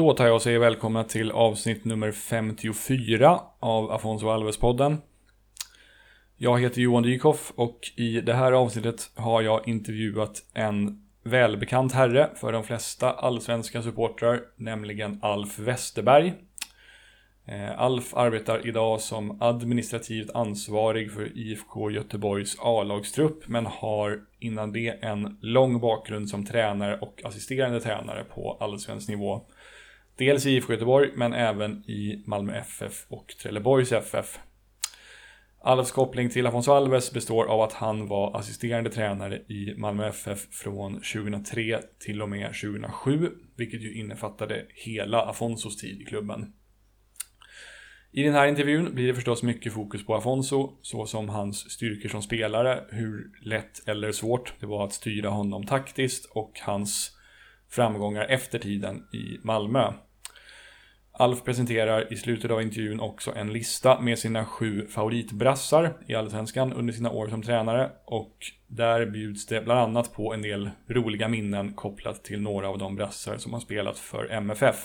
Då tar jag och säger välkomna till avsnitt nummer 54 av Afonso Alves-podden. Jag heter Johan Dykhoff och i det här avsnittet har jag intervjuat en välbekant herre för de flesta allsvenska supportrar, nämligen Alf Westerberg. Eh, Alf arbetar idag som administrativt ansvarig för IFK Göteborgs A-lagstrupp men har innan det en lång bakgrund som tränare och assisterande tränare på allsvensk nivå. Dels i IFK Göteborg men även i Malmö FF och Trelleborgs FF. Alfs koppling till Afonso Alves består av att han var assisterande tränare i Malmö FF från 2003 till och med 2007, vilket ju innefattade hela Afonsos tid i klubben. I den här intervjun blir det förstås mycket fokus på Afonso, såsom hans styrkor som spelare, hur lätt eller svårt det var att styra honom taktiskt och hans framgångar efter tiden i Malmö. Alf presenterar i slutet av intervjun också en lista med sina sju favoritbrassar i Allsvenskan under sina år som tränare och där bjuds det bland annat på en del roliga minnen kopplat till några av de brassar som har spelat för MFF.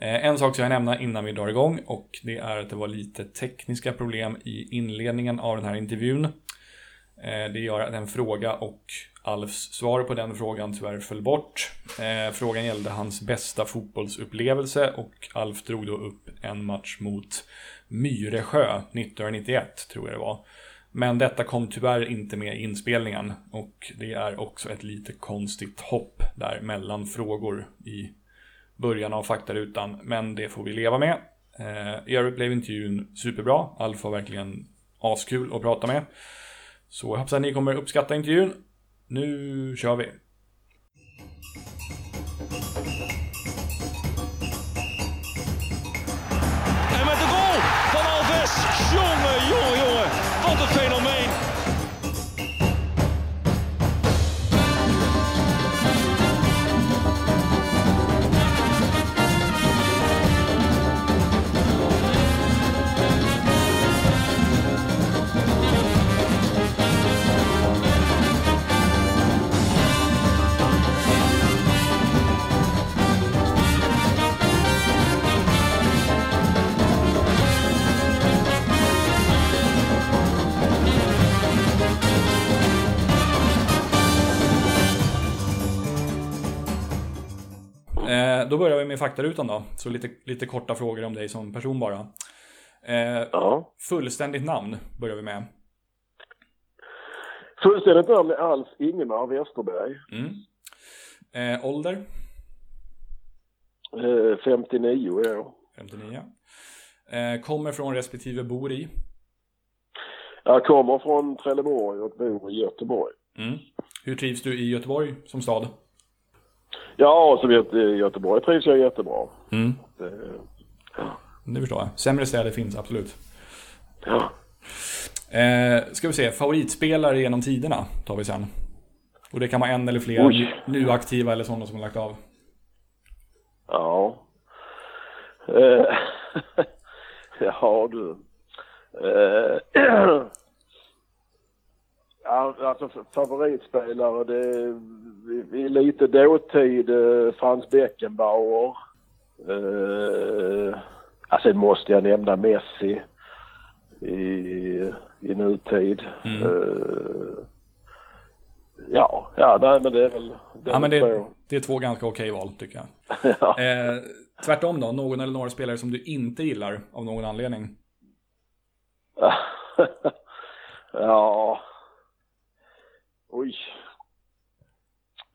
Eh, en sak ska jag nämna innan vi drar igång och det är att det var lite tekniska problem i inledningen av den här intervjun. Eh, det gör att en fråga och Alfs svar på den frågan tyvärr föll bort. Eh, frågan gällde hans bästa fotbollsupplevelse och Alf drog då upp en match mot Myresjö 1991, tror jag det var. Men detta kom tyvärr inte med i inspelningen och det är också ett lite konstigt hopp där mellan frågor i början av faktarutan, men det får vi leva med. Eh, I övrigt blev intervjun superbra. Alf var verkligen askul att prata med. Så jag hoppas att ni kommer uppskatta intervjun. Nu kör vi! Med faktarutan då. Så lite, lite korta frågor om dig som person bara. Eh, Ja. fullständigt namn börjar vi med. Fullständigt namn är Alf Ingemar Westerberg. Mm. Eh, ålder? Eh, 59 år. 59. Eh, kommer från respektive bor i? Jag kommer från Trelleborg och bor i Göteborg. Mm. Hur trivs du i Göteborg som stad? Ja, så vet, i Göteborg trivs jag jättebra. Mm. Det, Det förstår jag. Sämre städer finns absolut. ja. Eh, ska vi se, favoritspelare genom tiderna tar vi sen. Och det kan vara en eller fler Oj. nu aktiva eller sådana som har lagt av. Ja. Eh, ja du. Eh, alltså favoritspelare det vi, är lite dåtid eh, Frans Beckenbauer. Eh, alltså måste jag nämna Messi i, i nutid. Mm. Eh, ja, ja nej men det är väl Ja, men det, två. det är två ganska okej val tycker jag. ja. Eh, tvärtom då, någon eller några spelare som du inte gillar av någon anledning? ja. Oj.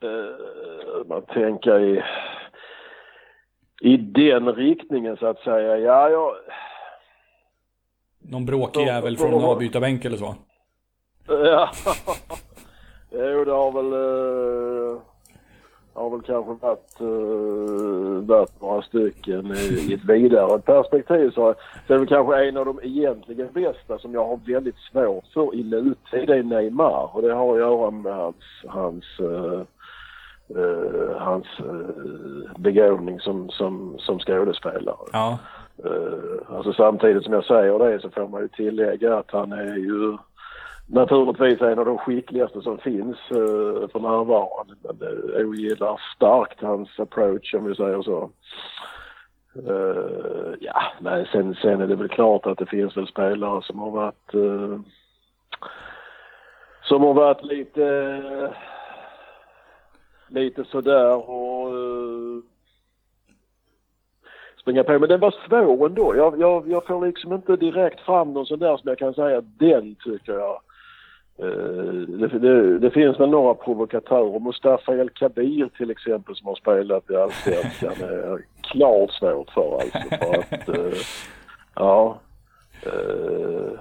Uh, man tänker i, i den riktningen så att säga. Ja, jag... Någon bråkig jävel från en avbytarbänk eller så? Ja. jo, det har väl... Uh, har väl kanske varit, uh, varit några stycken i, i ett vidare perspektiv. Så, så är det väl kanske en av de egentligen bästa som jag har väldigt svårt för i nutid är Neymar. Och det har att göra med hans, hans, uh, uh, hans uh, begåvning som, som, som skådespelare. Ja. Uh, alltså samtidigt som jag säger det så får man ju tillägga att han är ju naturligtvis en av de skickligaste som finns uh, för närvarande. Men uh, jag gillar starkt hans approach om vi säger så. Uh, ja, nej, sen, sen är det väl klart att det finns väl spelare som har varit uh, som har varit lite uh, lite sådär och uh, springa på. Men den var svår ändå. Jag, jag, jag får liksom inte direkt fram någon sån där som jag kan säga den tycker jag det, det, det, finns väl några provokatörer. Mustafa El Kabir till exempel som har spelat i Allsvenskan är klart svårt för alltså. För att, uh, ja. Uh,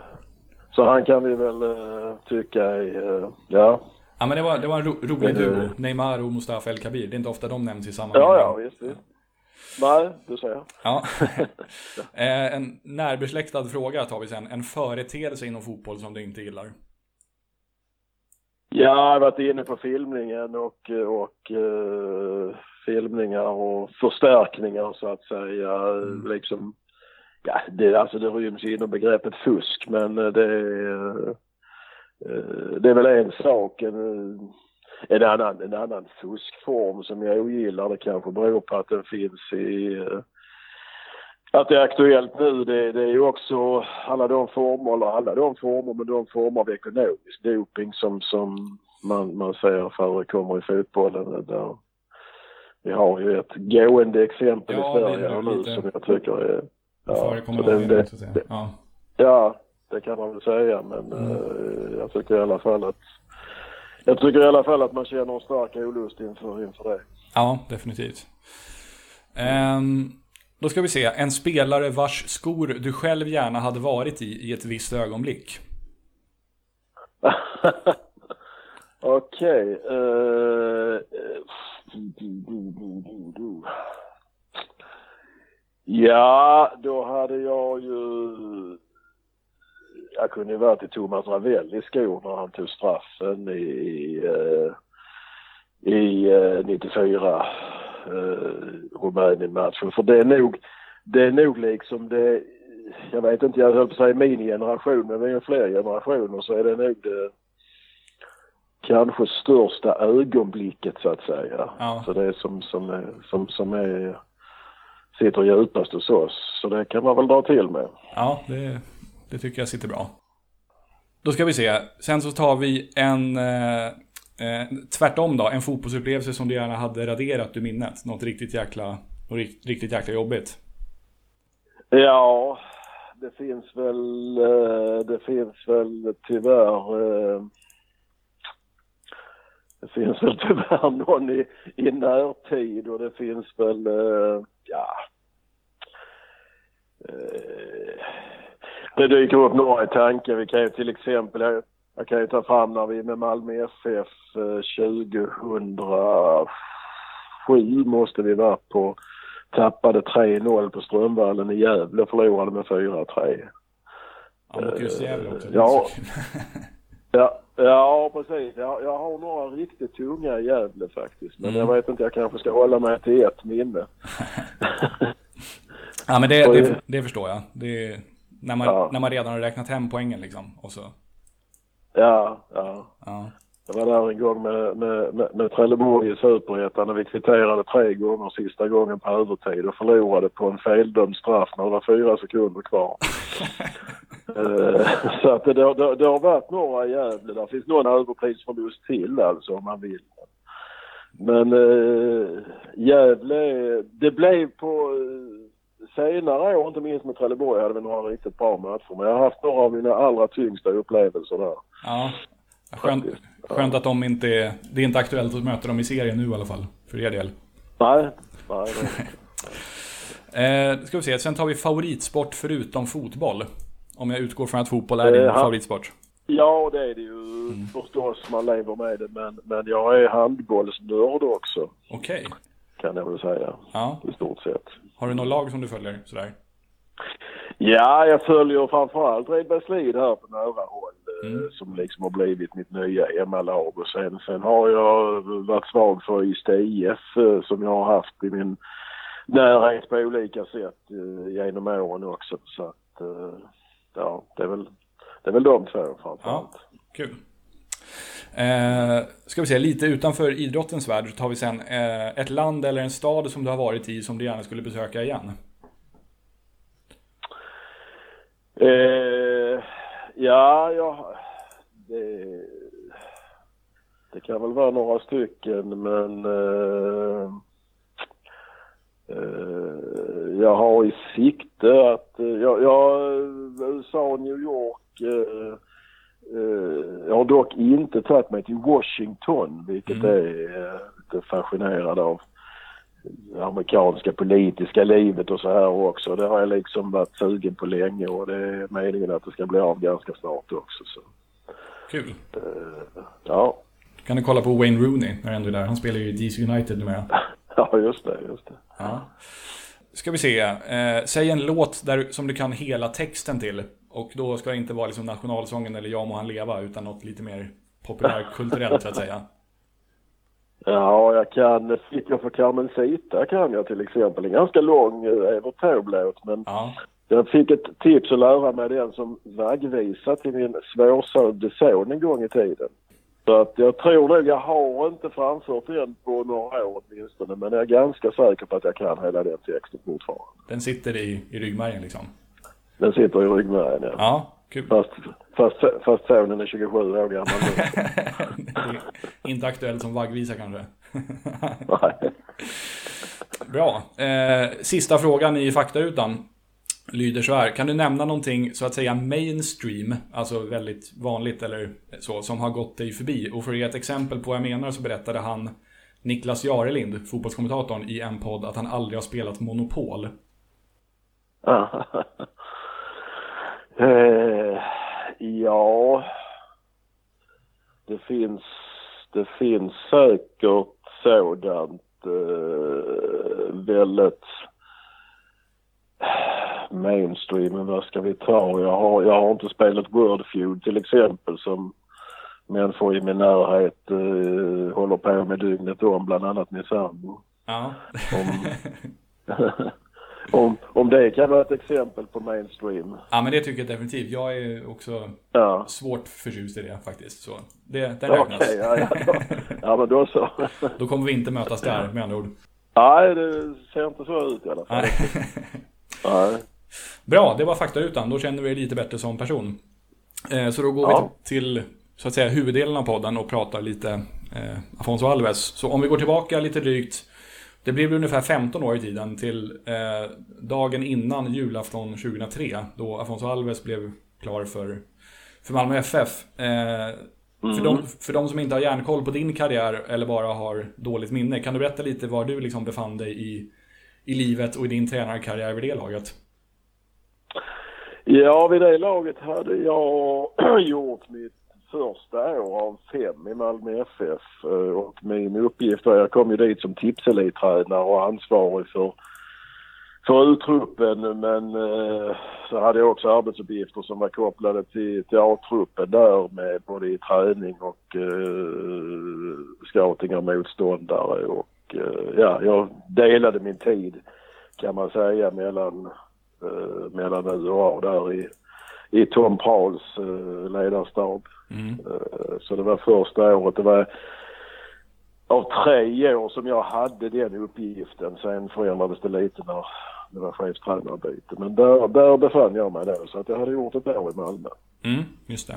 så han kan vi väl uh, tycka är, ja. Ja men det var, det var en ro, rolig duo. Neymar och Mustafa El Kabir. Det är inte ofta de nämns i samma Ja, ja visst, visst. Nej, du säger. Ja. en närbesläktad fråga tar vi sen. En företeelse inom fotboll som du inte gillar? Ja, jag har varit inne på filmningen och, och uh, filmningar och förstärkningar så att säga. Mm. Liksom, ja, det, alltså det ryms inom begreppet fusk men det är, uh, det är väl en sak. En, en, annan, en annan fuskform som jag ogillar det kanske beror på att den finns i uh, att det är aktuellt nu det, det är ju också alla de former, eller alla de former, men de former av ekonomisk doping som, som man, man ser förekommer i fotbollen. Där vi har ju ett gående exempel ja, i Sverige här nu som jag tycker är... Ja, förekommer det, det, det, det, ja. ja, det kan man väl säga men mm. uh, jag tycker i alla fall att jag tycker i alla fall att man känner en stark olust inför, inför det. Ja, definitivt. Um, då ska vi se, en spelare vars skor du själv gärna hade varit i i ett visst ögonblick. Okej. Okay, uh, ja, då hade jag ju... Jag kunde ju varit i Thomas Ravelli skor när han tog straffen i, eh, i, i 94 uh, Rumänien-matchen. För det är nog, det är nog liksom det, jag vet inte, jag höll på att säga min generation, men vi är fler generationer så är det nog det kanske största ögonblicket så att säga. Ja. Så det är som, som, är, som, som är, sitter djupast hos oss. Så det kan man väl dra till med. Ja, det, det tycker jag sitter bra. Då ska vi se. Sen så tar vi en eh, eh, tvärtom då. En fotbollsupplevelse som du gärna hade raderat ur minnet. Något riktigt jäkla, riktigt jäkla jobbigt. Ja, det finns väl, eh, det finns väl tyvärr eh, det finns väl tyvärr någon i, i närtid och det finns väl, eh, ja. Det dyker upp några i tanken. Vi kan ju till exempel, jag, kan ju ta fram när vi med Malmö FF uh, 2007 måste vi vara på. Tappade 3-0 på Strömvallen i Gävle och förlorade med 4-3. Ja, mot just Gävle också. Ja. ja. Ja, precis. Jag, jag har några riktigt tunga i Gävle faktiskt. Men mm. jag vet inte, jag kanske ska hålla mig till ett minne. ja, men det, det, det, förstår jag. Det är när man, ja. när man redan har räknat hem poängen liksom. Och så. Ja, ja. ja. Jag var där en gång med, med, med, med Trelleborg i Superettan och vi kvitterade tre gånger sista gången på övertid och förlorade på en feldömd straff när det var fyra sekunder kvar. uh, så att det, det, det, har varit några i Gävle. Där finns någon övertidsförlust till alltså om man vill. Men uh, Gävle, det blev på uh, senare år, inte minst med Trelleborg, hade vi några riktigt bra matcher. Men jag har haft några av mina allra tyngsta upplevelser där. Ja, skönt, skönt att de inte är, det är inte aktuellt att möta dem i serien nu i alla fall, för er del. Nej, nej. eh, ska vi se, sen tar vi favoritsport förutom fotboll. Om jag utgår från att fotboll är din eh, favoritsport. Ja, det är det ju mm. förstås. Man lever med det. Men, men jag är handbollsnörd också. Okej. Okay. Kan jag väl säga. Ja. I stort sett. Har du något lag som du följer sådär? Ja, jag följer framförallt Redbergslid här på nära håll. Eh, mm. Som liksom har blivit mitt nya hemmalag. Och sen, sen har jag varit svag för Ystad IF eh, som jag har haft i min närhet på olika sätt uh, genom åren också. Så att, ja, det är väl, det är väl de två framförallt. Ja, Kul. Eh, ska vi se, lite utanför idrottens värld så tar vi sen eh, ett land eller en stad som du har varit i som du gärna skulle besöka igen. Eh, ja, ja det, det kan väl vara några stycken men eh, eh, jag har i sikte att eh, jag, jag eh, USA och New York eh, jag har dock inte tagit mig till Washington vilket Mm. är eh, lite fascinerad av det amerikanska politiska livet och så här också. Det har jag liksom varit sugen på länge och det är meningen att det ska bli av ganska snart också. Så, Kul. ja. Kan du kolla på Wayne Rooney när du ändå är där. Han spelar ju i DC United numera. ja, just det. Just det. Ja. Ska vi se. Eh, säg en låt där, som du kan hela texten till. Och då ska det inte vara liksom nationalsången eller Ja må han leva, utan något lite mer populärkulturellt så att säga. Ja, jag kan Flickor för Carmencita kan jag till exempel. En ganska lång eh, Evert Taube-låt men Ja, jag fick ett tips att lära mig den som vaggvisa till min svårsövde son en gång i tiden. Så att jag tror nog, jag har inte framfört den på några år åtminstone men jag är ganska säker på att jag kan hela den texten fortfarande. den sitter i, i ryggmärgen liksom. Den sitter i ryggmärgen ja. Ja, kul. Fast, fast, fast sonen är 27 år gammal nu. Inte aktuellt som vaggvisa kanske. Nej. Bra. Eh, sista frågan i faktarutan lyder så här. Kan du nämna någonting så att säga mainstream, alltså väldigt vanligt eller så, som har gått dig förbi? Och för att ge ett exempel på vad jag menar så berättade han Niklas Jarelind, fotbollskommentatorn, i en podd att han aldrig har spelat Monopol. Eh, ja, det finns, det finns säkert sådant eh, väldigt mainstream, men vad ska vi ta? Jag har, jag har inte spelat Wordfeud till exempel som människor i min närhet eh, håller på med dygnet om, bland annat min sambo. Ja. om, om det kan vara ett exempel på mainstream. ja, men det tycker jag definitivt. Jag är också Ja. svårt förtjust i det faktiskt. Så det, den räknas. ja, ja, då, ja men då så. Då kommer vi inte mötas där med andra ord. Nej, det ser inte så ut i alla fall. Nej. Nej. Bra, det var faktarutan. Då känner vi dig lite bättre som person. Eh, Så då går Ja. vi till så att säga huvuddelen av podden och pratar lite eh, Afonso Alves. Så om vi går tillbaka lite drygt. Det blev ungefär 15 år i tiden till eh, dagen innan julafton 2003. Då Afonso Alves blev klar för, för Malmö FF. Eh, för, de, för de som inte har järnkoll på din karriär eller bara har dåligt minne. Kan du berätta lite var du liksom befann dig i, i livet och i din tränarkarriär vid det laget? Ja, vid det laget hade jag gjort mitt första år av fem i Malmö FF eh, och min uppgift var, jag kom ju dit som tipselittränare och ansvarig för, för uttruppen men eh, så hade jag också arbetsuppgifter som var kopplade till, till A-truppen där med både i träning och eh, scouting av motståndare och eh, ja, jag delade min tid kan man säga mellan eh, mellan nu och A där i, i Tom Pauls eh, ledarstab. Mm. Eh, så det var första året. Det var av tre år som jag hade den uppgiften. Sen förändrades det lite när det var chefstränarbyte. Men där, där befann jag mig då. Så att jag hade gjort ett år i Malmö. Mm, just det.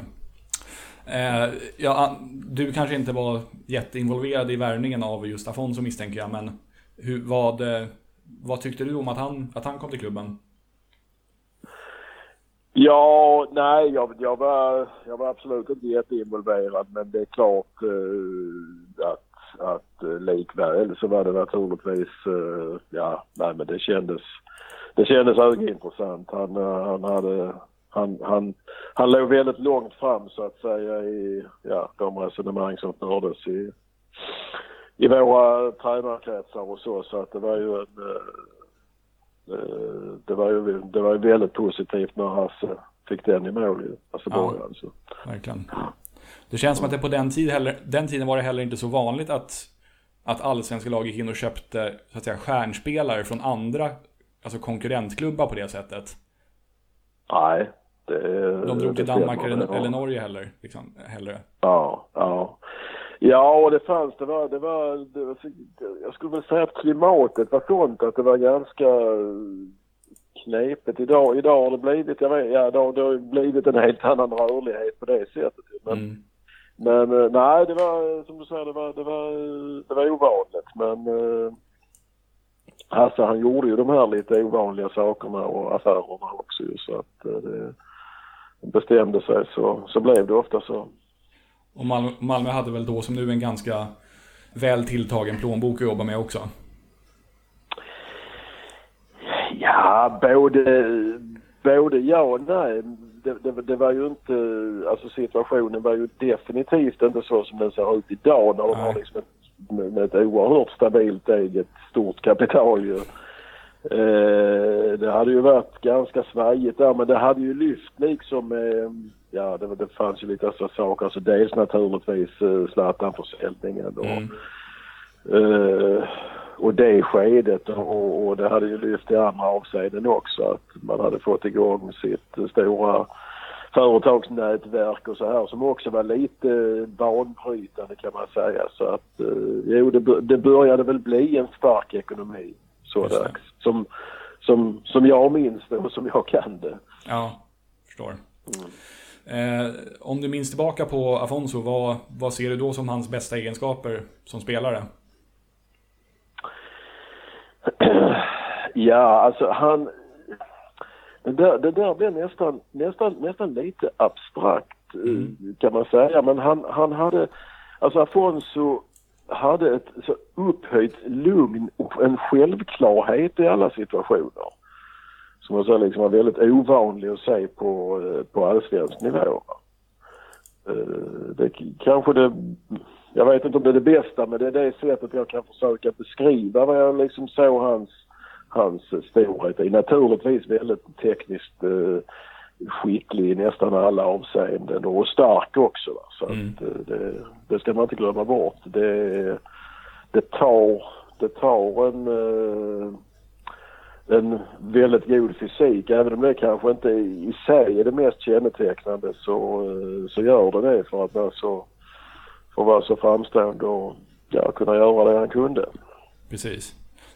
Eh, ja, du kanske inte var jätteinvolverad i värvningen av just Afonso misstänker jag, men hur, vad, eh, vad tyckte du om att han, att han kom till klubben? Ja, nej, jag, jag, var, jag var absolut inte jätteinvolverad men det är klart eh, att, att eh, likväl så var det naturligtvis, eh, ja, nej men det kändes, det kändes högintressant. Han, eh, han hade, han, han, han låg väldigt långt fram så att säga i, ja, de resonemang som fördes i, i våra tränarkretsar och så, så att det var ju en Eh, det var ju det var ju väldigt positivt när Hasse fick den i mål. Hasse Ja. Alltså. Verkligen. Det känns som att det på den, tid heller, den tiden var det heller inte så vanligt att, att allsvenska lag gick in och köpte så att säga, stjärnspelare från andra alltså konkurrentklubbar på det sättet. Nej, Det, De drog till Danmark eller, eller Norge heller, liksom, hellre. Ja, ja. Ja, och det fanns, det var, det var, det var, jag skulle väl säga att klimatet var sånt att det var ganska knepigt. Idag, idag har det blivit, jag vet, ja, det har, blivit en helt annan rörlighet på det sättet. Men, Mm. men eh, nej, det var som du säger, det var, det var, det var ovanligt. Men eh, Hasse han gjorde ju de här lite ovanliga sakerna och affärerna också så att eh, det bestämde sig så, så blev det ofta så. Och Malmö, hade väl då som nu en ganska väl tilltagen plånbok att jobba med också. Ja, både, både ja och nej. Det, det, det var ju inte, alltså situationen var ju definitivt inte så som den ser ut idag när de Nej. har liksom ett, med ett oerhört stabilt eget stort kapital ju. Eh, det hade ju varit ganska svajigt där men det hade ju lyft liksom eh, Ja det, det fanns ju lite så saker. Alltså dels naturligtvis eh, Zlatan-försäljningen och Mm. Eh, och det skedet och, och det hade ju lyft i andra avseenden också att man hade fått igång sitt stora företagsnätverk och så här som också var lite banbrytande kan man säga så att eh, jo det, det började väl bli en stark ekonomi så dags som, som, som jag minns det och som jag kan det. Ja, förstår. Eh, om du minns tillbaka på Afonso, vad, vad ser du då som hans bästa egenskaper som spelare? Ja, alltså han... Det där, det där blev nästan, nästan, nästan lite abstrakt eh, kan man säga. Men han, han hade... Alltså Afonso hade ett så upphöjt lugn och en självklarhet i alla situationer. Som jag sa liksom var väldigt ovanlig att se på, eh, på allsvensk nivå. Eh, Det kanske det... Jag vet inte om det är det bästa men det är det sättet jag kan försöka beskriva vad jag liksom såg hans, hans storhet i. Naturligtvis väldigt tekniskt eh, skicklig i nästan alla avseenden och stark också. Va? Så Mm. att, det, det ska man inte glömma bort. Det, det tar, det tar en, en väldigt god fysik. Även om det kanske inte i sig är det mest kännetecknande så, eh, så gör det det för att vara så, för att vara så framstående och ja, kunna göra det han kunde. Precis.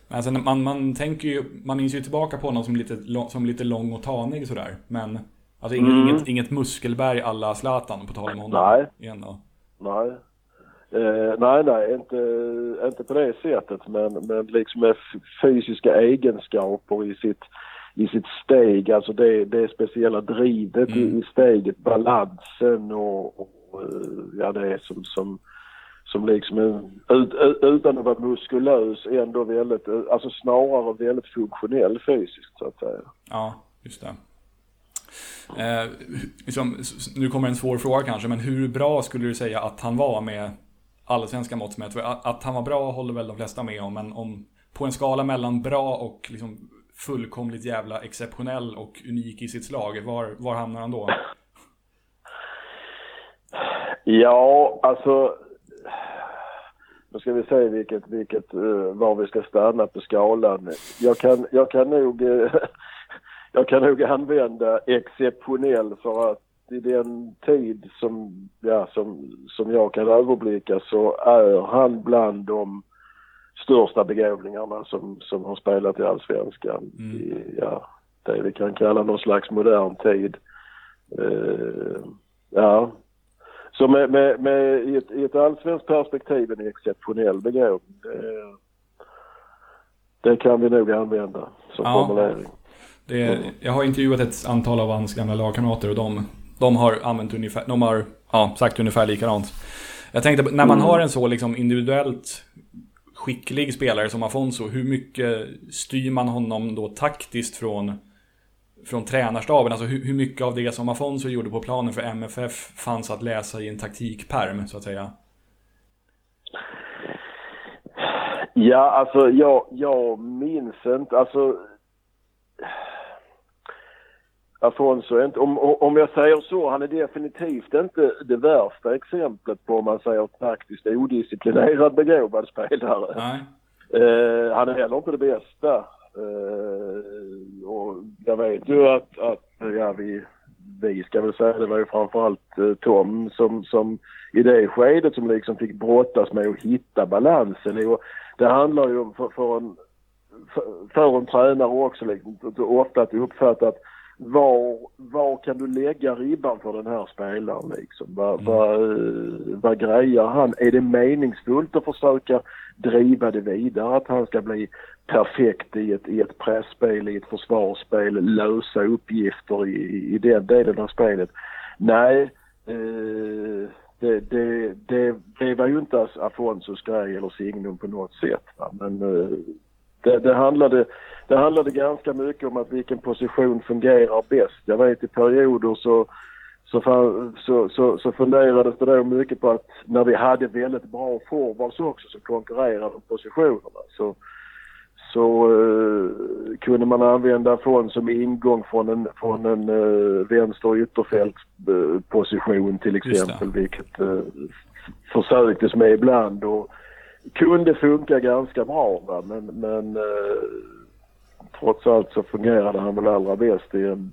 Alltså, man, man tänker ju, man minns ju tillbaka på honom som lite, som lite lång och tanig sådär. Men alltså inget, Mm. inget, inget muskelberg alla Zlatan på tal om honom. Nej. Igen då. Nej. Eh, nej, nej, inte, inte på det sättet men, men liksom med fysiska egenskaper i sitt, i sitt steg, alltså det, det speciella drivet i, i steget, balansen och, och eh, ja det är som, som, som liksom ut, ut, utan att vara muskulös ändå väldigt, eh, alltså snarare väldigt funktionell fysiskt så att säga. Ja, just det. Eh, liksom, nu kommer en svår fråga kanske, men hur bra skulle du säga att han var med allsvenska mått mätt? Att, han var bra håller väl de flesta med om, men om på en skala mellan bra och liksom fullkomligt jävla exceptionell och unik i sitt slag, var, var hamnar han då? Ja, alltså. Nu ska vi se vilket, vilket, eh, var vi ska stanna på skalan. Jag kan, jag kan nog, eh, jag kan nog använda exceptionell för att i den tid som, ja, som, som jag kan överblicka så är han bland de största begåvningarna som, som har spelat i Allsvenskan i, ja, det vi kan kalla någon slags modern tid. Eh, ja, så med, med, med, i, ett, i ett allsvenskt perspektiv en exceptionell begåvning. Det, det kan vi nog använda som Ja. formulering. Det, jag har intervjuat ett antal av hans gamla lagkamrater och de, de har använt ungefär, de har ja, sagt ungefär likadant. Jag tänkte, när man har en så liksom individuellt skicklig spelare som Afonso, hur mycket styr man honom då taktiskt från, från tränarstaben? Alltså hur, hur mycket av det som Afonso gjorde på planen för MFF fanns att läsa i en taktikperm, så att säga? Ja, alltså jag, jag minns inte, alltså Afonso är inte, om, om jag säger så, han är definitivt inte det värsta exemplet på om man säger taktiskt odisciplinerad begåvad spelare. Nej. Eh, han är heller inte det bästa. Eh, och jag vet ju att, att ja, vi, vi ska väl säga, det var ju framförallt eh, Tom som, som i det skedet som liksom fick brottas med att hitta balansen. Och det handlar ju om för, för en för, för en tränare också liksom, ofta att uppfatta att var, var kan du lägga ribban för den här spelaren liksom? Vad, mm. vad, vad grejar han? Är det meningsfullt att försöka driva det vidare? Att han ska bli perfekt i ett, i ett pressspel, i ett försvarsspel, lösa uppgifter i, i den delen av spelet? Nej, eh, det, det, det, det var ju inte Afonsos grej eller signum på något sätt. Va? Men eh, det, det, handlade, det handlade ganska mycket om att vilken position fungerar bäst. Jag vet i perioder så, så, så, så, så funderades det då mycket på att när vi hade väldigt bra forwards också så konkurrerade positionerna. Så, så uh, kunde man använda fond som ingång från en, från en uh, vänster ytterfältsposition uh, till exempel, vilket uh, försöktes med ibland. Och, kunde funka ganska bra va? men, men eh, trots allt så fungerade han väl allra bäst i en,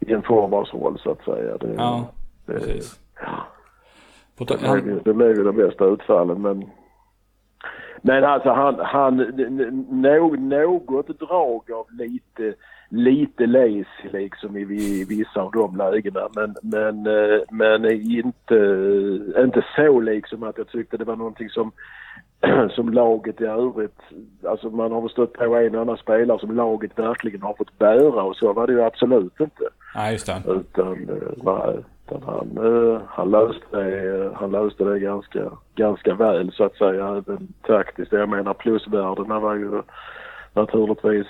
i en forwardsroll så att säga. Det, ja, det, precis. Ja. Det, det blev ju de bästa utfallen men men alltså han, han nå, något drag av lite, lite lazy liksom i, i vissa av de lägena. Men, men, eh, men inte, inte så liksom att jag tyckte det var någonting som som laget i övrigt, alltså man har väl stött på en annan spelare som laget verkligen har fått bära och så var det ju absolut inte. Nej, just det. Utan, eh, nej, utan han, eh, han, löste det, han löste det ganska, ganska väl så att säga, även taktiskt. Jag menar plusvärdena var ju naturligtvis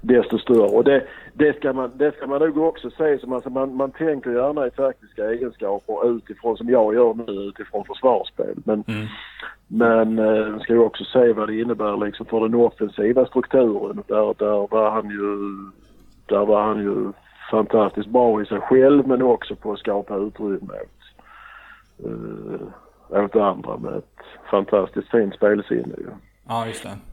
desto större. Och det, det, ska man, det ska man nog också se som, alltså man, man tänker gärna i taktiska egenskaper utifrån, som jag gör nu, utifrån försvarsspel. Men, mm. men eh, man ska ju också se vad det innebär liksom för den offensiva strukturen. Där, där var han ju, där var han ju fantastiskt bra i sig själv men också på att skapa utrymme åt, uh, åt andra med ett fantastiskt fint spelsinne ju. Ja, just det.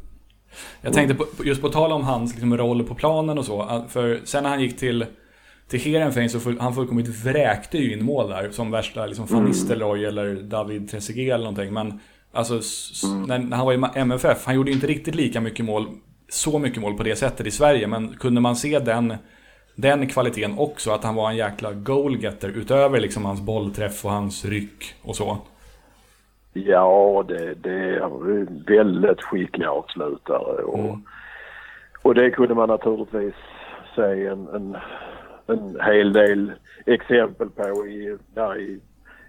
Jag tänkte på, just på tal om hans liksom, roll på planen och så. För sen när han gick till, till Heerenveen så full, han fullkomligt vräkte ju in mål där. Som värsta liksom, Van mm. Nistelrooy eller David Trezeguet eller någonting. Men alltså, mm. när, när, han var i MFF, han gjorde inte riktigt lika mycket mål, så mycket mål på det sättet i Sverige. Men kunde man se den, den kvaliteten också, att han var en jäkla goalgetter utöver liksom hans bollträff och hans ryck och så. Ja, det, det är väldigt skickliga avslutare. Och, mm. och det kunde man naturligtvis se en, en, en hel del exempel på i, ja, i,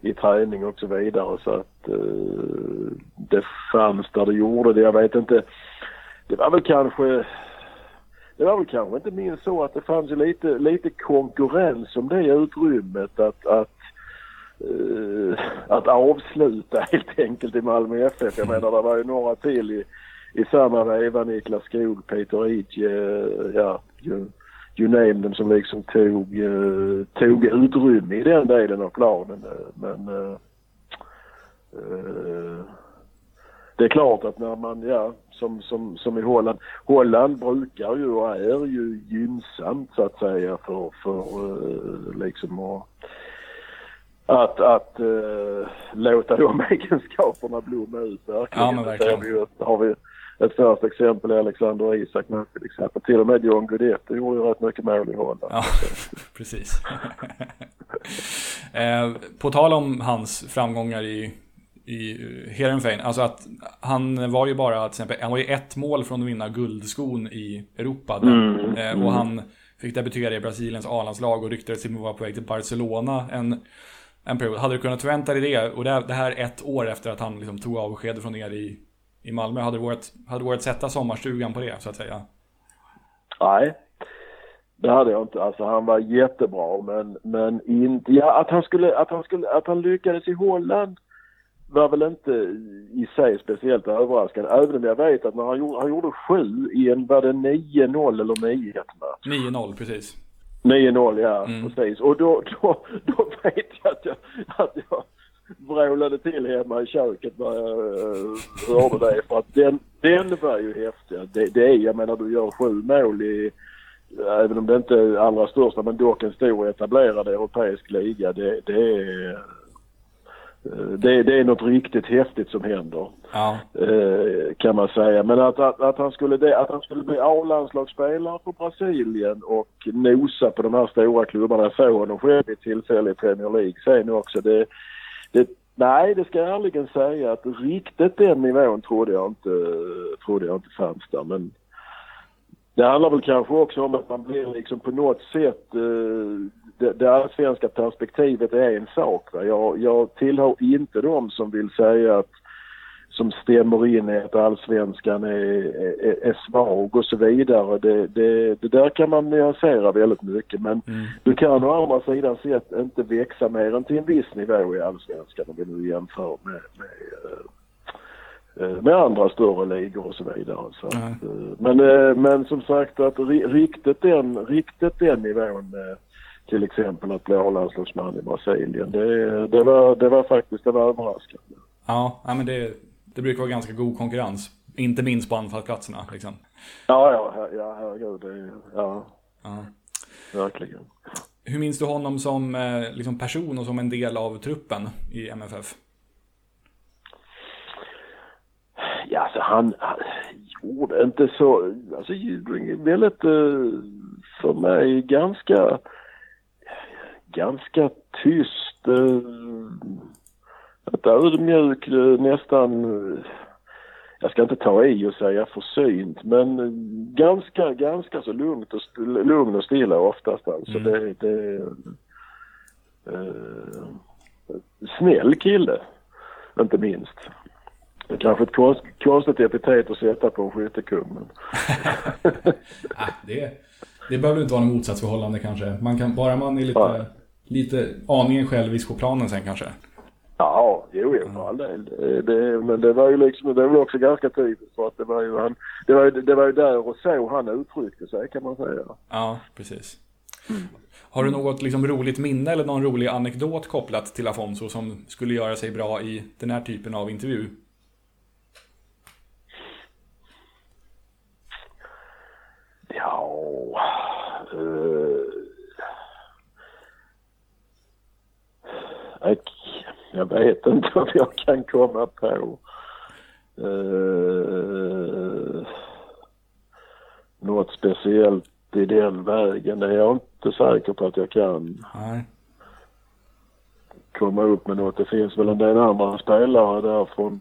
i träning och så vidare. Så att uh, det fanns där det gjorde det. Jag vet inte. Det var väl kanske det var väl kanske inte minst så att det fanns lite, lite konkurrens om det utrymmet. Att, att Eh, att avsluta helt enkelt i Malmö FF. Jag menar det var ju några till i, i samma veva. Niklas Skog, Peter Idje, uh, eh, ja, you, you name them som liksom tog, uh, tog utrymme i den delen av planen. Men det är klart att när man, ja, som, som, som i Holland. Holland brukar ju och är ju gynnsamt så att säga för, för liksom att att, att uh, låta de egenskaperna blomma ut verkligen. Ja, men verkligen. Vi, har vi ett första exempel i Alexander Isak till exempel. Till och med John Guidetti gjorde ju rätt mycket mål i Holland. Ja, precis. eh, på tal om hans framgångar i, i Heerenveen, alltså att han var ju bara till exempel, han var ju ett mål från att vinna guldskon i Europa. Mm, eh, och mm. han fick debutera i Brasiliens A-landslag och ryktades till att vara på väg till Barcelona. En en period. Hade du kunnat förvänta dig det? Och det, det här ett år efter att han liksom tog avsked från er i, i Malmö. Hade det varit, hade varit sätta sommarstugan på det, så att säga? Nej, det hade jag inte. Alltså han var jättebra men, men inte, ja att han skulle, att han skulle, att han lyckades i Holland var väl inte i sig speciellt överraskande. Även om jag vet att när han gjorde, han gjorde sju i en, var det 9-0 eller 9-1 match? 9-0 precis. 9-0 ja, mm. precis. Och då, då, då vet jag att jag, att jag vrålade till hemma i köket när jag uh, hörde det. För att den, den var ju häftig. Det, det är, jag menar du gör sju mål i, även om det inte är allra största, men dock en stor etablerad europeisk liga. Det, det är det, det, är något riktigt häftigt som händer. Ja. Eh, kan man säga. Men att, att, att, han skulle att han skulle bli A-landslagsspelare för Brasilien och nosa på de här stora klubbarna, få honom själv i tillfälle i Premier League sen också. Det, det, nej, det ska jag ärligen säga att riktigt den nivån trodde jag inte, trodde jag inte fanns där. Men det handlar väl kanske också om att man blir liksom på något sätt eh, det, det allsvenska perspektivet är en sak. Va? Jag, jag tillhör inte de som vill säga att som stämmer in i att allsvenskan är, är, är svag och så vidare. Det, det, det, där kan man nyansera väldigt mycket men mm. du kan å andra sidan sett inte växa mer än till en viss nivå i allsvenskan om vi nu jämför med, med, eh, med andra större ligor och så vidare. Så mm. att, men, eh, men som sagt att riktigt den, riktigt den nivån till exempel att bli A-landslagsman i Brasilien. Det, det, var, det var faktiskt det var överraskande. Ja, men det, det brukar vara ganska god konkurrens. Inte minst på anfallsplatserna liksom. Ja, ja, ja herregud. Det, ja, ja, verkligen. Hur minns du honom som eh, liksom person och som en del av truppen i MFF? Ja, alltså han, han gjorde inte så, alltså väldigt, eh, för mig ganska ganska tyst. Ett ödmjuk, nästan, jag ska inte ta i och säga försynt, men ganska, ganska så lugnt och, lugn och stilla oftast alltså. Mm. Det, det, eh, snäll kille, inte minst. Det är kanske ett konst, konstigt epitet att sätta på en skyttekung. Men... ja, det, det behöver inte vara något motsatsförhållande kanske. Man kan, bara man är lite, ja. lite aningen självisk på planen sen kanske. Ja, jo, för all del. Det, men det var ju liksom, det var också ganska typiskt för att det var ju han, det var, det var ju där och så han uttryckte sig kan man säga. Ja, precis. Mm. Har du något liksom roligt minne eller någon rolig anekdot kopplat till Afonso som skulle göra sig bra i den här typen av intervju? Ja... Uh, jag vet inte om jag kan komma på uh, något speciellt i den vägen. Det är jag inte säker på att jag kan. Nej. komma upp med något. Det finns väl en del andra spelare där från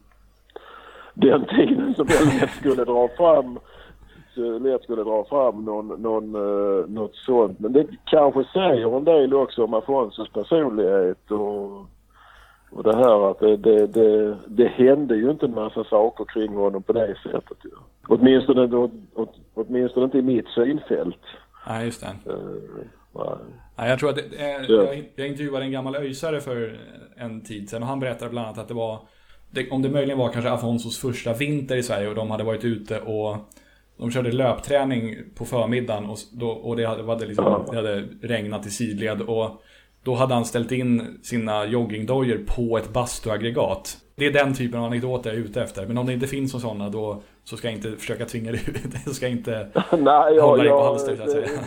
den tiden som jag lätt skulle dra fram lätt skulle dra fram någon, någon, uh, något sånt. Men det kanske säger en del också om Afonsos personlighet och, och det här att det, det, det, det hände ju inte en massa saker kring honom på det sättet ju. Åtminstone, åt, åt, åtminstone inte i mitt synfält. Nej, just det. Uh, nej. jag tror att är, jag, jag intervjuade en gammal öjsare för en tid sedan och han berättade bland annat att det var det, om det möjligen var kanske Afonsos första vinter i Sverige och de hade varit ute och de körde löpträning på förmiddagen och, då, och det, hade, hade liksom, det hade regnat i sidled. Och då hade han ställt in sina joggingdojor på ett bastuaggregat. Det är den typen av anekdoter jag är ute efter. Men om det inte finns någon sådana då så ska jag inte försöka tvinga dig ut. Jag ska inte Nej, hålla dig på halster så att säga.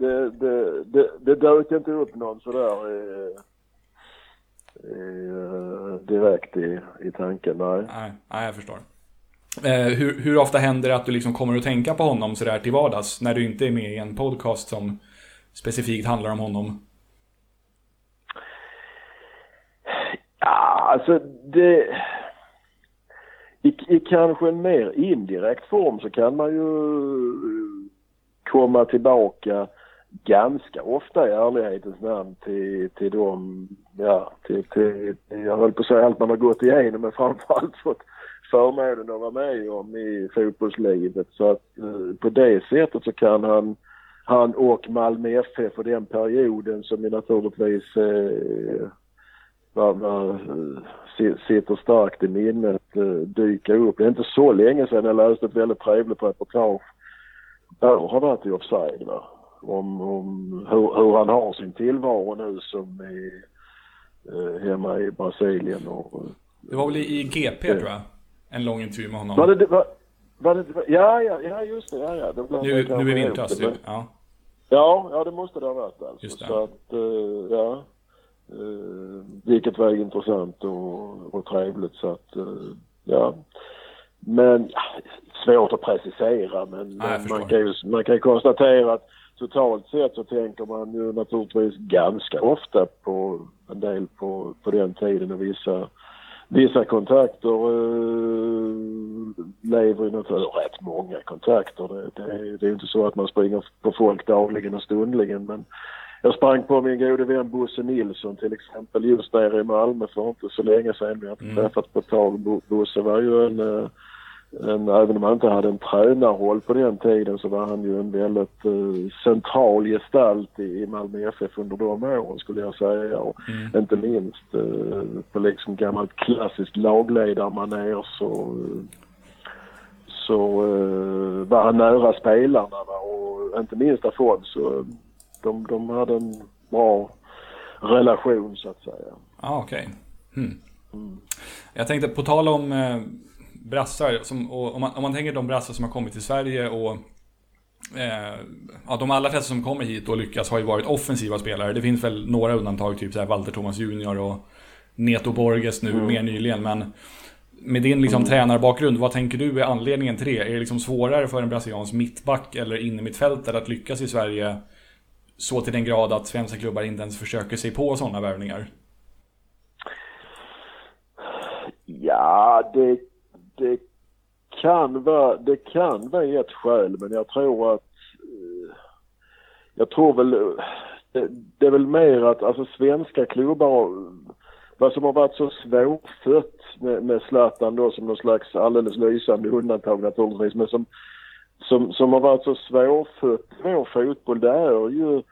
Det, det, det, det dök inte upp någon sådär i, i, direkt i, i tanken, nej. nej. Nej, jag förstår. Eh, hur, hur, ofta händer det att du liksom kommer att tänka på honom sådär till vardags när du inte är med i en podcast som specifikt handlar om honom? Ja, alltså det... I, I kanske en mer indirekt form så kan man ju komma tillbaka ganska ofta i ärlighetens namn till, till de, ja, till, till, jag höll på att säga allt man har gått igenom men framförallt fått förmånen att vara med om i fotbollslivet. Så att eh, på det sättet så kan han, han och Malmö FF och den perioden som ju naturligtvis eh, var, var, eh, sitter starkt i minnet eh, dyka upp. Det är inte så länge sedan jag läste ett väldigt trevligt reportage. Där har varit i offside va? Om, om hur, hur, han har sin tillvaro nu som är eh, hemma i Brasilien och det var väl i GP tror jag? En lång intervju med honom. Var det, var, Var det, ja, ja, ja, just det. Ja, ja. det Nu, nu ihop vintras typ. Ja. Ja, ja det måste det ha varit alltså. Just det. Så att, eh, ja. Uh, vilket var intressant och, och trevligt så att, eh, ja. Men svårt att precisera men, förstår. man, kan ju, man kan ju konstatera att totalt sett så tänker man ju naturligtvis ganska ofta på en del på, på den tiden och vissa Vissa kontakter eh, lever ju naturligtvis, rätt många kontakter. Det, det, är- det är inte så att man springer på folk dagligen och stundligen men jag sprang på min gode vän Bosse Nilsson till exempel just där i Malmö för inte så länge sedan. Vi har inte Mm. träffats på ett tag. Bo- Bosse var ju en, eh, även om han inte hade en tränarroll på den tiden så var han ju en väldigt eh, central gestalt i, i Malmö FF under de åren skulle jag säga. Och Mm. inte minst eh, på liksom gammalt klassiskt lagledarmanér så, så eh, var han nära spelarna va? och inte minst Afonso. De, de hade en bra relation så att säga. Ja, okej. Hmm. Jag tänkte på tal om eh, brassar, som, om, man, om man tänker de brassar som har kommit till Sverige och eh, ja, de allra flesta som kommer hit och lyckas har ju varit offensiva spelare. Det finns väl några undantag, typ så här Walter Thomas Junior och Neto Borges nu mer nyligen. Men med din liksom, tränarbakgrund, vad tänker du är anledningen till det? Är det liksom svårare för en brasiliansk mittback eller innermittfältare att lyckas i Sverige så till den grad att svenska klubbar inte ens försöker sig på sådana värvningar? Ja, det, det kan vara, det kan vara ett skäl men jag tror att eh, jag tror väl det, det är väl mer att alltså svenska klubbar vad som har varit så svårfött med, med Zlatan då som någon slags alldeles lysande undantag naturligtvis men som som, som har varit så svårfött vår fotboll det är ju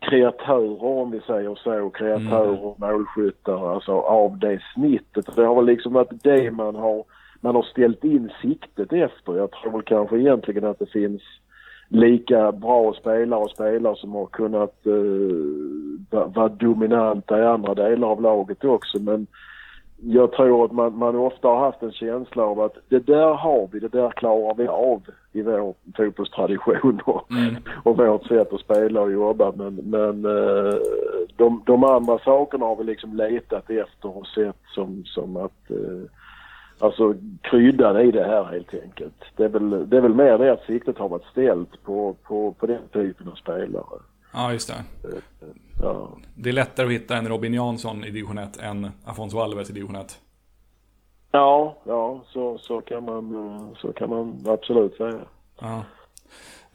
kreatörer om vi säger så, kreatörer och målskyttar alltså av det snittet. Det har väl liksom varit det man har, man har ställt in siktet efter. Jag tror väl kanske egentligen att det finns lika bra spelare och spelare som har kunnat uh, vara dominanta i andra delar av laget också men jag tror att man, man ofta har haft en känsla av att det där har vi, det där klarar vi av i vår fotbollstradition och, och vårt sätt att spela och jobba. Men, men eh, de, de andra sakerna har vi liksom letat efter och sett som, som att eh, Alltså kryddan i det här helt enkelt. Det är väl, det är väl mer det att siktet har varit ställt på, på, på den typen av spelare. Ja, just det. Ja. Det är lättare att hitta en Robin Jansson i division 1 än Afonso Alves i division 1. Ja, ja så, så, kan man, så kan man absolut säga. Ja.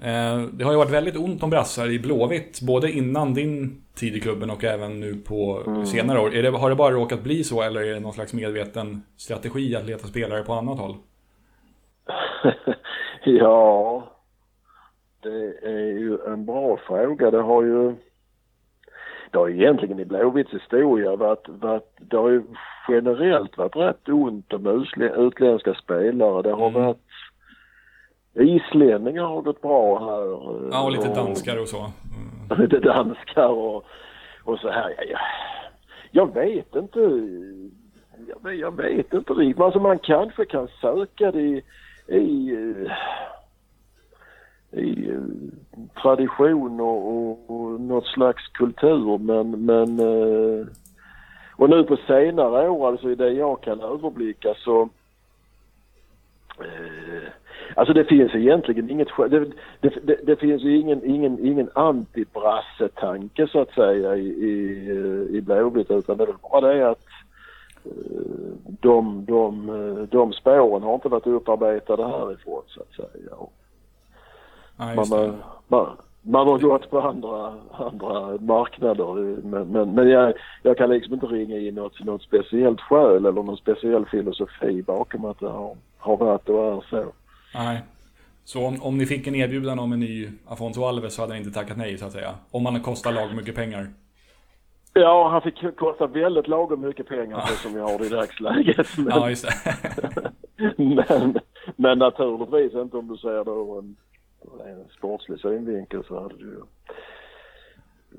Eh, Det har ju varit väldigt ont om brassar i Blåvitt, både innan din tid i klubben och även nu på senare år. Det, har det bara råkat bli så eller är det någon slags medveten strategi att leta spelare på annat håll? ja, det är ju en bra fråga. Det har ju, det har ju egentligen i Blåvitts historia varit, varit, det har ju generellt varit rätt ont om utlä- utländska spelare. Det har Mm. varit Islänningar har gått bra här. Ja, och lite danskar och så. Mm. lite danskar och, och så här. Jag, jag, jag vet inte. Jag, vet- jag vet inte riktigt. Alltså man kanske kan söka det i, i, i eh, tradition och, och, och något slags kultur men, men eh, och nu på senare år, alltså i det jag kan överblicka så eh, Alltså det finns egentligen inget. Det, det, det, det finns ju ingen, ingen, ingen antibrassetanke så att säga i, i, i Blåvitt utan det är väl bara det att eh, de, de, de spåren har inte varit upparbetade härifrån så att säga. Ja, man, det. man, man har gått på andra, andra marknader men, men, men jag, jag kan liksom inte ringa in något, något speciellt skäl eller någon speciell filosofi bakom att det har, har varit och är så. Nej. Så om, om ni fick en erbjudan om en ny Afonso Alves så hade ni inte tackat nej så att säga? Om man kostar lag mycket pengar? Ja, han fick kosta väldigt lagom mycket pengar så som jag har det i dagsläget. Men, Ja, just men, men naturligtvis inte om du ser det ur en, en sportslig synvinkel så hade ju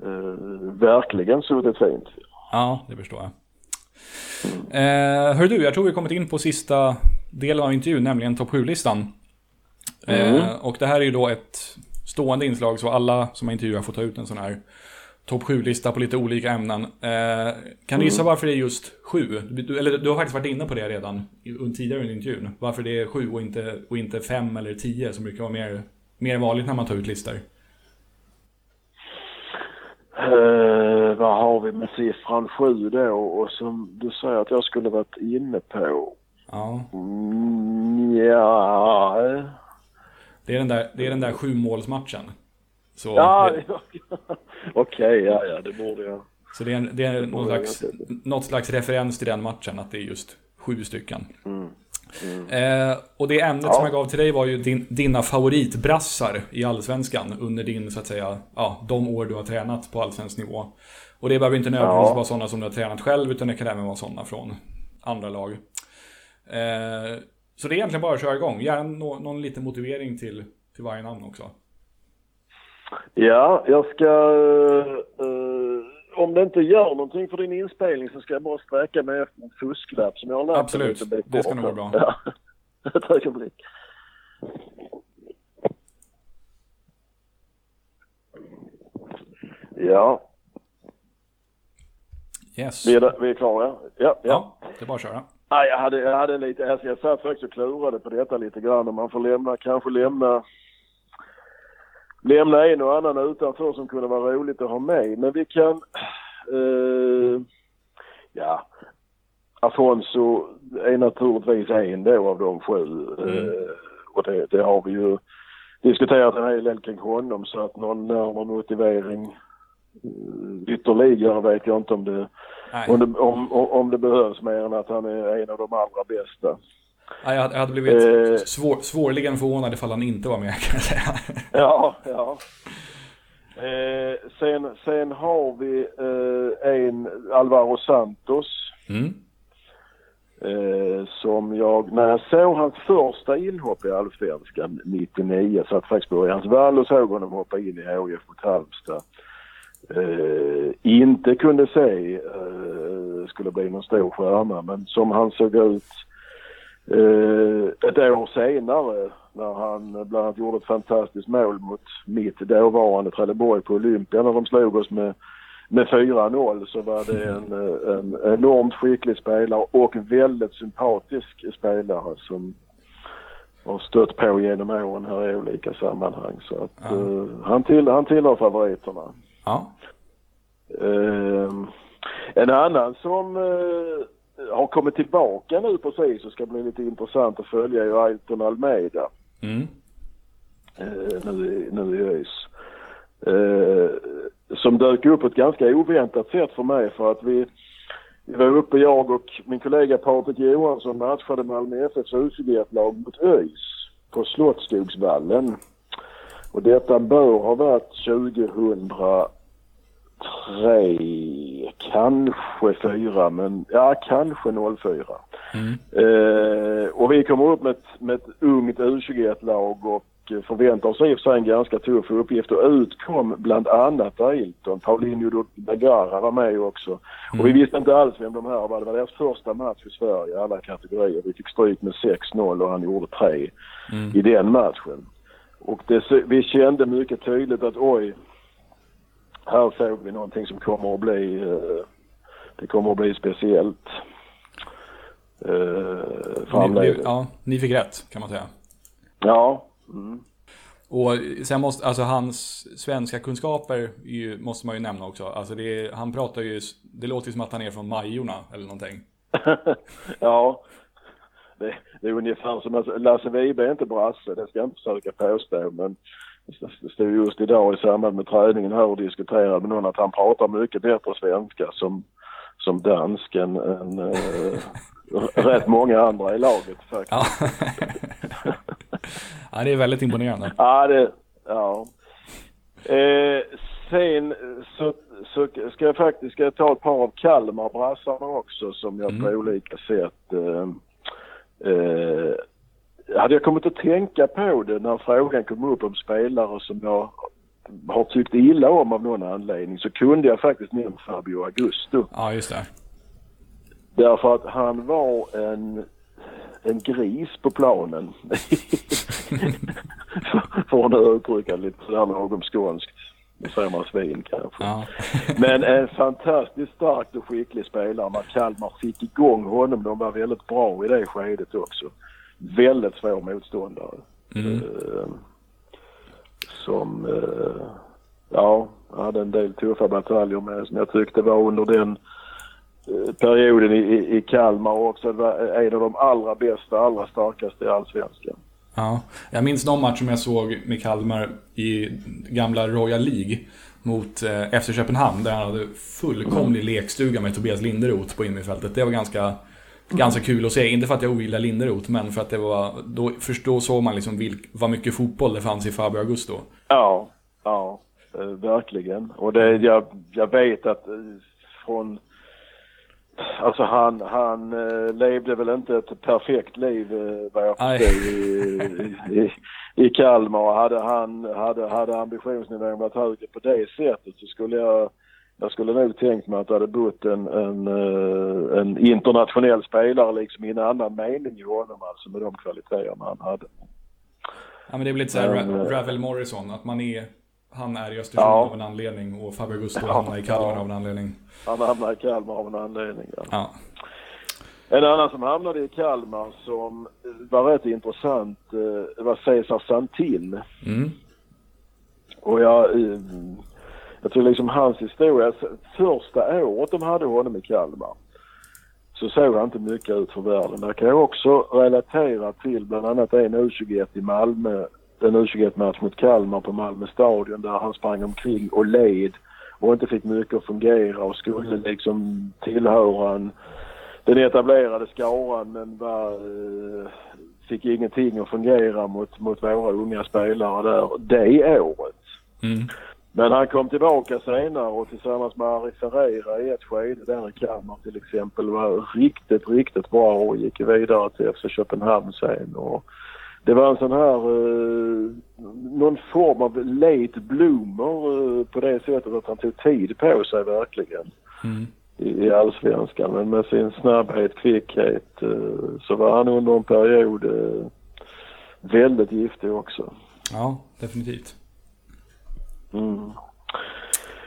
eh, verkligen suttit fint. Ja, det förstår jag. Eh, hör du, jag tror vi kommit in på sista delen av intervjun, nämligen topp 7-listan. Eh, och det här är ju då ett stående inslag så alla som har intervjuat får ta ut en sån här topp 7-lista på lite olika ämnen. Eh, kan du gissa varför det är just sju? Du, eller du har faktiskt varit inne på det redan tidigare under intervjun. Varför det är sju och inte, och inte fem eller tio som brukar vara mer, mer vanligt när man tar ut listor. Eh, vad har vi med siffran 7 då? Och som du säger att jag skulle varit inne på. Ja, Mm, ja. Det är den där, det är den där sju målsmatchen. Så, Ja, det, okej, ja, ja, det borde jag. så det är, det är någon borde jag slags, något slags referens till den matchen, att det är just sju stycken. Eh, och det ämnet Ja. som jag gav till dig var ju din, dina favoritbrassar i Allsvenskan under din, så att säga, ja, de år du har tränat på allsvensk nivå. Och det behöver inte nödvändigtvis Ja. vara sådana som du har tränat själv, utan det kan även vara sådana från andra lag. Eh, så det är egentligen bara att köra igång. Gärna nå, någon liten motivering till, till varje namn också. Ja, jag ska... eh, om det inte gör någonting för din inspelning så ska jag bara sträcka mig efter en fusklapp som jag har lärt mig Absolut, lite bit det ska nog vara bra. Ja, ett ögonblick. Ja, Yes. vi är, där, vi är klara. Ja, ja. ja. Ja, det är bara att köra. Nej, jag hade, jag hade lite, alltså jag satt faktiskt och klurade på detta lite grann och man får lämna, kanske lämna, lämna en och annan utanför som kunde vara roligt att ha med. Men vi kan, eh, ja, Afonso är naturligtvis en då av de sju. Eh, och det, det har vi ju diskuterat en hel del kring honom så att någon närmare motivering eh, ytterligare vet jag inte om det. Om det, om, om det behövs mer än att han är en av de allra bästa. Nej, jag hade- blivit Eh. svår, svårligen förvånad ifall han inte var med kan jag säga. Ja, ja. Eh, sen, sen har vi eh, en Alvaro Santos Mm. eh, som jag, när jag såg hans första inhopp i Allsvenskan 99, satt faktiskt på hans vall och såg honom hoppa in i HIF mot Halmstad. Eh, inte kunde se eh, skulle bli någon stor stjärna men som han såg ut eh, ett år senare när han bland annat gjorde ett fantastiskt mål mot mitt dåvarande Trelleborg på Olympia när de slog oss med, med 4-0 så var det en, eh, en enormt skicklig spelare och väldigt sympatisk spelare som har stött på genom åren här i olika sammanhang. Så att, Ja. eh, han, till, han tillhör favoriterna. Ja. Ehm, en annan som eh, har kommit tillbaka nu precis och ska bli lite intressant att följa är Ailton Almeida Mm. eh, nu, i- nu i ÖIS. Eh, som dök upp på ett ganska oväntat sätt för mig för att vi, vi var uppe, jag och min kollega Patrik Johansson matchade Malmö FFs U21-lag mot ÖIS på Slottsskogsvallen. Och detta bör ha varit 2003, kanske 4, men ja, kanske 04. Mm. Eh, och vi kommer upp med ett, med ett ungt U21-lag och förväntar oss i och för sig en ganska tuff uppgift och utkom bland annat Ailton. Paulinho Dagara var med också. Och vi visste inte alls vem de här var. Det var deras första match i Sverige i alla kategorier. Vi fick stryk med 6-0 och han gjorde 3 i den matchen. Och det, vi kände mycket tydligt att oj, här såg vi någonting som kommer att bli, eh, det kommer att bli speciellt. Eh, framledes. ja, ni fick rätt kan man säga. Ja. Mm. Och sen måste, alltså hans svenska kunskaper ju, måste man ju nämna också. Alltså det han pratar ju, det låter ju som att han är från Majorna eller någonting. ja. Det, det är ungefär som att Lasse Vibe är inte brasse, det ska jag inte försöka påstå. Men det stod just idag i samband med träningen här och diskuterade med någon att han pratar mycket bättre svenska som, som dansk än, än eh, rätt många andra i laget faktiskt. Ja. ja, det är väldigt imponerande. Ja, det... Ja. Eh, sen så, så ska jag faktiskt ska jag ta ett par av Kalmar brassarna också som jag på olika sätt... Eh, eh, hade jag kommit att tänka på det när frågan kom upp om spelare som jag har tyckt illa om av någon anledning så kunde jag faktiskt nämna Fabio Augusto. Ja, just det. Därför att han var en, en gris på planen. får nu uttrycka lite sådär lagom skånskt. Nu säger man svin kanske. Ja. Men en fantastiskt stark och skicklig spelare. När Kalmar fick igång honom, de var väldigt bra i det skedet också. Väldigt svår motståndare. Mm. Eh, som, eh, ja, hade en del tuffa bataljer med som jag tyckte var under den eh, perioden i, i, Kalmar också var en av de allra bästa, allra starkaste i Allsvenskan. Ja, jag minns någon match som jag såg med Kalmar i gamla Royal League mot eh, FC Köpenhamn där han hade fullkomlig lekstuga med Tobias Linderoth på innerfältet. Det var ganska, ganska kul att se. Inte för att jag ogillar Linderoth, men för att det var... Då, först då såg man liksom vilk, vad mycket fotboll det fanns i Fabio Augusto. Ja, ja, eh, verkligen. Och det, jag, jag vet att eh, från... Alltså han, han eh, levde väl inte ett perfekt liv eh, vad jag Nej. förstod i, i, i Kalmar. Och Hade han, hade, hade ambitionsnivån varit högre på det sättet så skulle jag, jag skulle nog tänkt mig att det hade bott en, en, eh, en internationell spelare liksom i en annan mening i honom alltså med de kvaliteterna han hade. Ja, men det är väl lite såhär Ra- eh, Ravel Morrison, att man är... Han är i Östersund Ja. av en anledning och Fabio Augusto Ja, hamnar i Kalmar av en anledning. Han hamnade i Kalmar av en anledning. Ja. Ja. En annan som hamnade i Kalmar som var rätt intressant eh, var Cesar Santin. Mm. Och jag, eh, jag tror liksom hans historia, första året de hade honom i Kalmar så såg han inte mycket ut för världen. Där kan jag också relatera till bland annat en U21 i Malmö, en U21-match mot Kalmar på Malmö stadion där han sprang omkring och led och inte fick mycket att fungera och skulle liksom tillhöra en, den etablerade skaran men var, eh, fick ingenting att fungera mot, mot våra unga spelare där det året. Mm. Men han kom tillbaka senare och tillsammans med Ari Ferreira i ett skede där i Kalmar till exempel var riktigt, riktigt bra och gick vidare till FC Köpenhamn sen. Och det var en sån här, eh, någon form av late bloomer eh, på det sättet att han tog tid på sig verkligen Mm. i, i allsvenskan. Men med sin snabbhet, kvickhet eh, så var han under en period eh, väldigt giftig också. Ja, definitivt. Mm.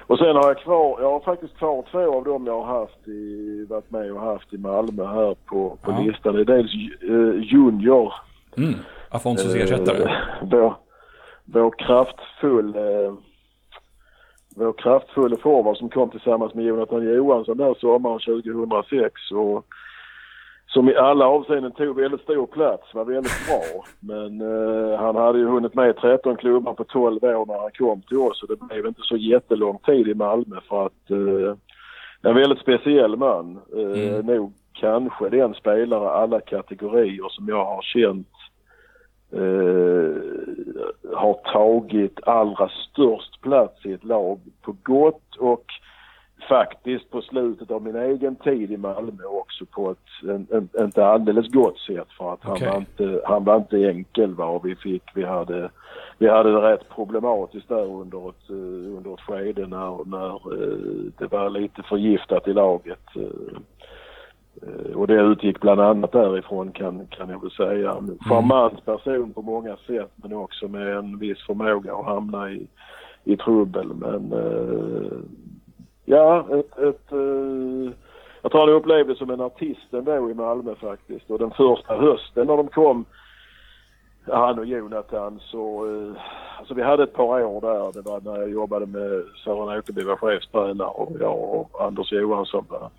Och sen har jag kvar, jag har faktiskt kvar två av dem jag har haft i, varit med och haft i Malmö här på, på Ja. listan. Det är dels uh, Junior. Mm. Afonsos ersättare. Eh, vår, vår kraftfull uh, vår kraftfulla forward som kom tillsammans med Jonathan Johansson där sommaren 2006 och som i alla avseenden tog väldigt stor plats, var väldigt bra. Men eh, han hade ju hunnit med 13 klubbar på 12 år när han kom till oss och det blev inte så jättelång tid i Malmö för att eh, en väldigt speciell man. Eh, Mm. Nog kanske den spelare alla kategorier som jag har känt eh, har tagit allra störst plats i ett lag på gott och faktiskt på slutet av min egen tid i Malmö också på ett en, en, inte alldeles gott sätt för att han, Okej. var inte, han var inte enkel va och vi fick, vi hade, vi hade det rätt problematiskt där under ett, eh, under ett skede när, när eh, det var lite förgiftat i laget. Eh. Och det utgick bland annat därifrån kan, kan jag väl säga. En Charmant person på många sätt men också med en viss förmåga att hamna i, i trubbel. Men eh, ja, ett, ett, eh, jag tror han upplevde som en artist ändå i Malmö faktiskt. Och den första hösten när de kom, han och Jonathan, så eh, alltså vi hade ett par år där. Det var när jag jobbade med Sören Åkerby var chefstränare och jag och Anders Johansson var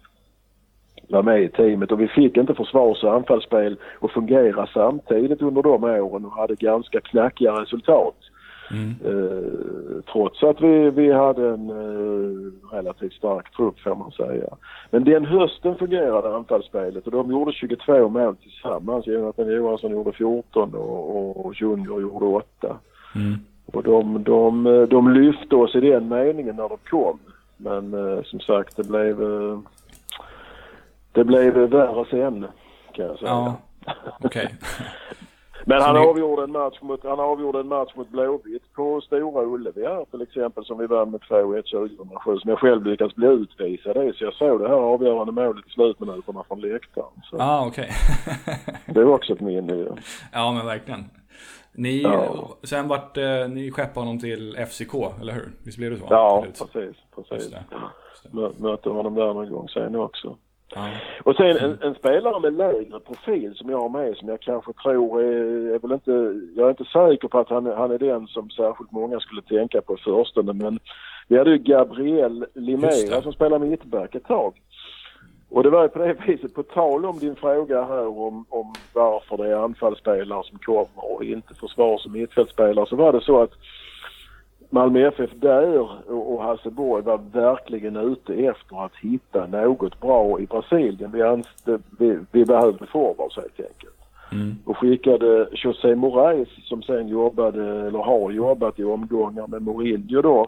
var med i teamet och vi fick inte försvars och anfallsspel att fungera samtidigt under de åren och hade ganska knackiga resultat. Mm. Eh, trots att vi, vi hade en eh, relativt stark trupp får man säga. Men den hösten fungerade anfallsspelet och de gjorde 22 mål tillsammans. Jonathan Johansson gjorde 14 och, och, och Junior gjorde 8. Mm. Och de, de, de lyfte oss i den meningen när de kom. Men eh, som sagt det blev eh, det blev värre sen kan jag säga. Ja, okej. Men Så han ni- avgjorde en match mot, han avgjorde en match mot Blåvitt på Stora Ullevi här till exempel som vi vann med 2-1 2007 som jag själv lyckats bli utvisad i. Så jag såg det här avgörande målet i slutminuterna från läktaren. Så ah, okej. det är också ett minne ju. ja, men verkligen. Ni, Ja. sen vart eh, ni skeppade honom till FCK, eller hur? Visst blev det så? Ja, slut? precis. Just precis. det. Mö- Mötte honom där någon gång sen också. Ja. Och sen en, en spelare med lägre profil som jag har med som jag kanske tror är, är väl inte, jag är inte säker på att han, är- han är den som särskilt många skulle tänka på i förstone men vi hade ju Gabriel Limera som spelade mittback ett tag. Och det var ju på det viset, på tal om din fråga här om, om varför det är anfallsspelare som kommer och inte försvars och mittfältspelare så var det så att Malmö FF där och och Hasselborg var verkligen ute efter att hitta något bra i Brasilien. Vi, anste, vi, vi behövde forwards helt enkelt. Mm. Och skickade José Moraes som sen jobbade, eller har jobbat i omgångar med Mourinho då.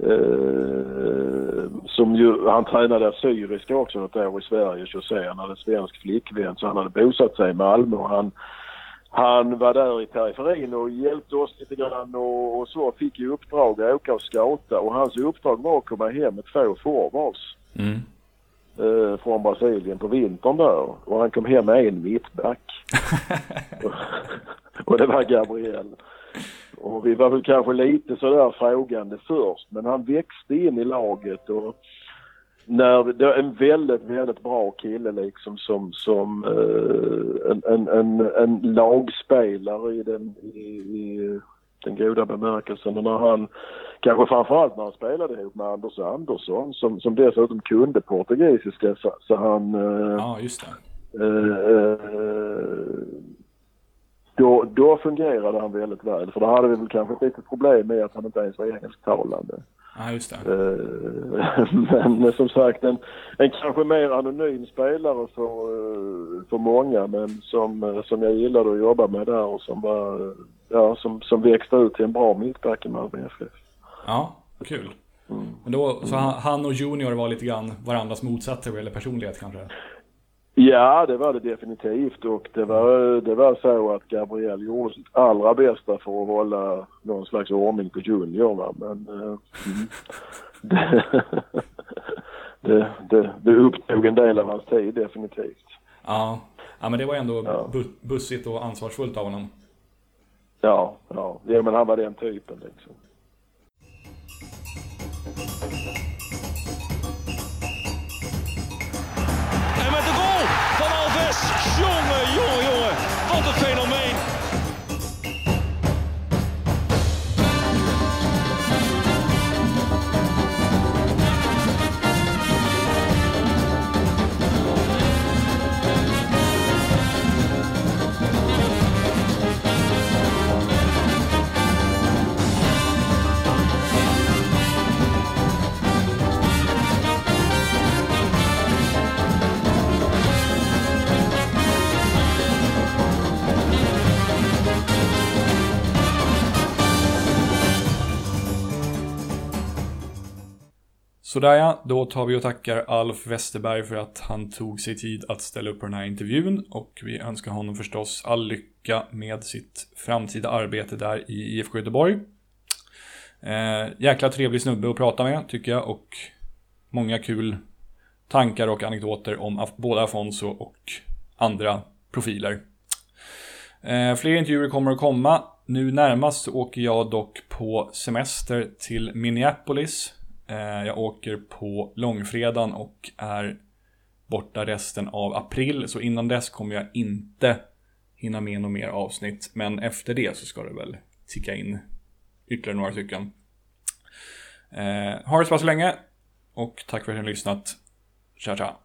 Eh, som ju, han tränade assyriska också något år i Sverige, José. Han hade svensk flickvän så han hade bosatt sig i Malmö och han han var där i periferin och hjälpte oss lite grann och, och så fick ju uppdrag att åka och scouta och hans uppdrag var att komma hem med två forwards Mm. eh, från Brasilien på vintern där och han kom hem med en mittback. och, och det var Gabriel. Och vi var väl kanske lite sådär frågande först men han växte in i laget och när det är en väldigt, väldigt bra kille liksom som, som eh, en, en, en, en lagspelare i den, i, i den goda bemärkelsen. Och när han, kanske framförallt när han spelade ihop med Anders Andersson som, som dessutom kunde portugisiska så, så han eh, Ja, just det. Eh, eh, då, då fungerade han väldigt väl. För då hade vi väl kanske ett litet problem med att han inte ens var engelsktalande. Ja, just det. Eh, men som sagt en, en kanske mer anonym spelare för, eh, för många men som, eh, som jag gillade att jobba med där och som var, ja som, som växte ut till en bra mittback i Malmö FF. Ja, kul. Men då, så han, han och Junior var lite grann varandras motsatser vad gäller personlighet kanske? Ja, det var det definitivt och det var, det var så att Gabriel gjorde sitt allra bästa för att hålla någon slags ordning på Junior. Va? Men eh, mm, det, det, det, det upptog en del av hans tid definitivt. Ja. Ja, men det var ändå Ja. bu- bussigt och ansvarsfullt av honom. Ja, ja. ja men han var den typen liksom. Sådär ja, då tar vi och tackar Alf Westerberg för att han tog sig tid att ställa upp på den här intervjun och vi önskar honom förstås all lycka med sitt framtida arbete där i IFK Göteborg. Eh, jäkla trevlig snubbe att prata med tycker jag och många kul tankar och anekdoter om Af- både Afonso och andra profiler. Eh, fler intervjuer kommer att komma. Nu närmast så åker jag dock på semester till Minneapolis. Eh, jag åker på långfredagen och är borta resten av april. Så innan dess kommer jag inte hinna med något mer avsnitt. Men efter det så ska det väl ticka in ytterligare några stycken. Eh, ha det så pass länge. Och tack för att ni har lyssnat. Tja tja.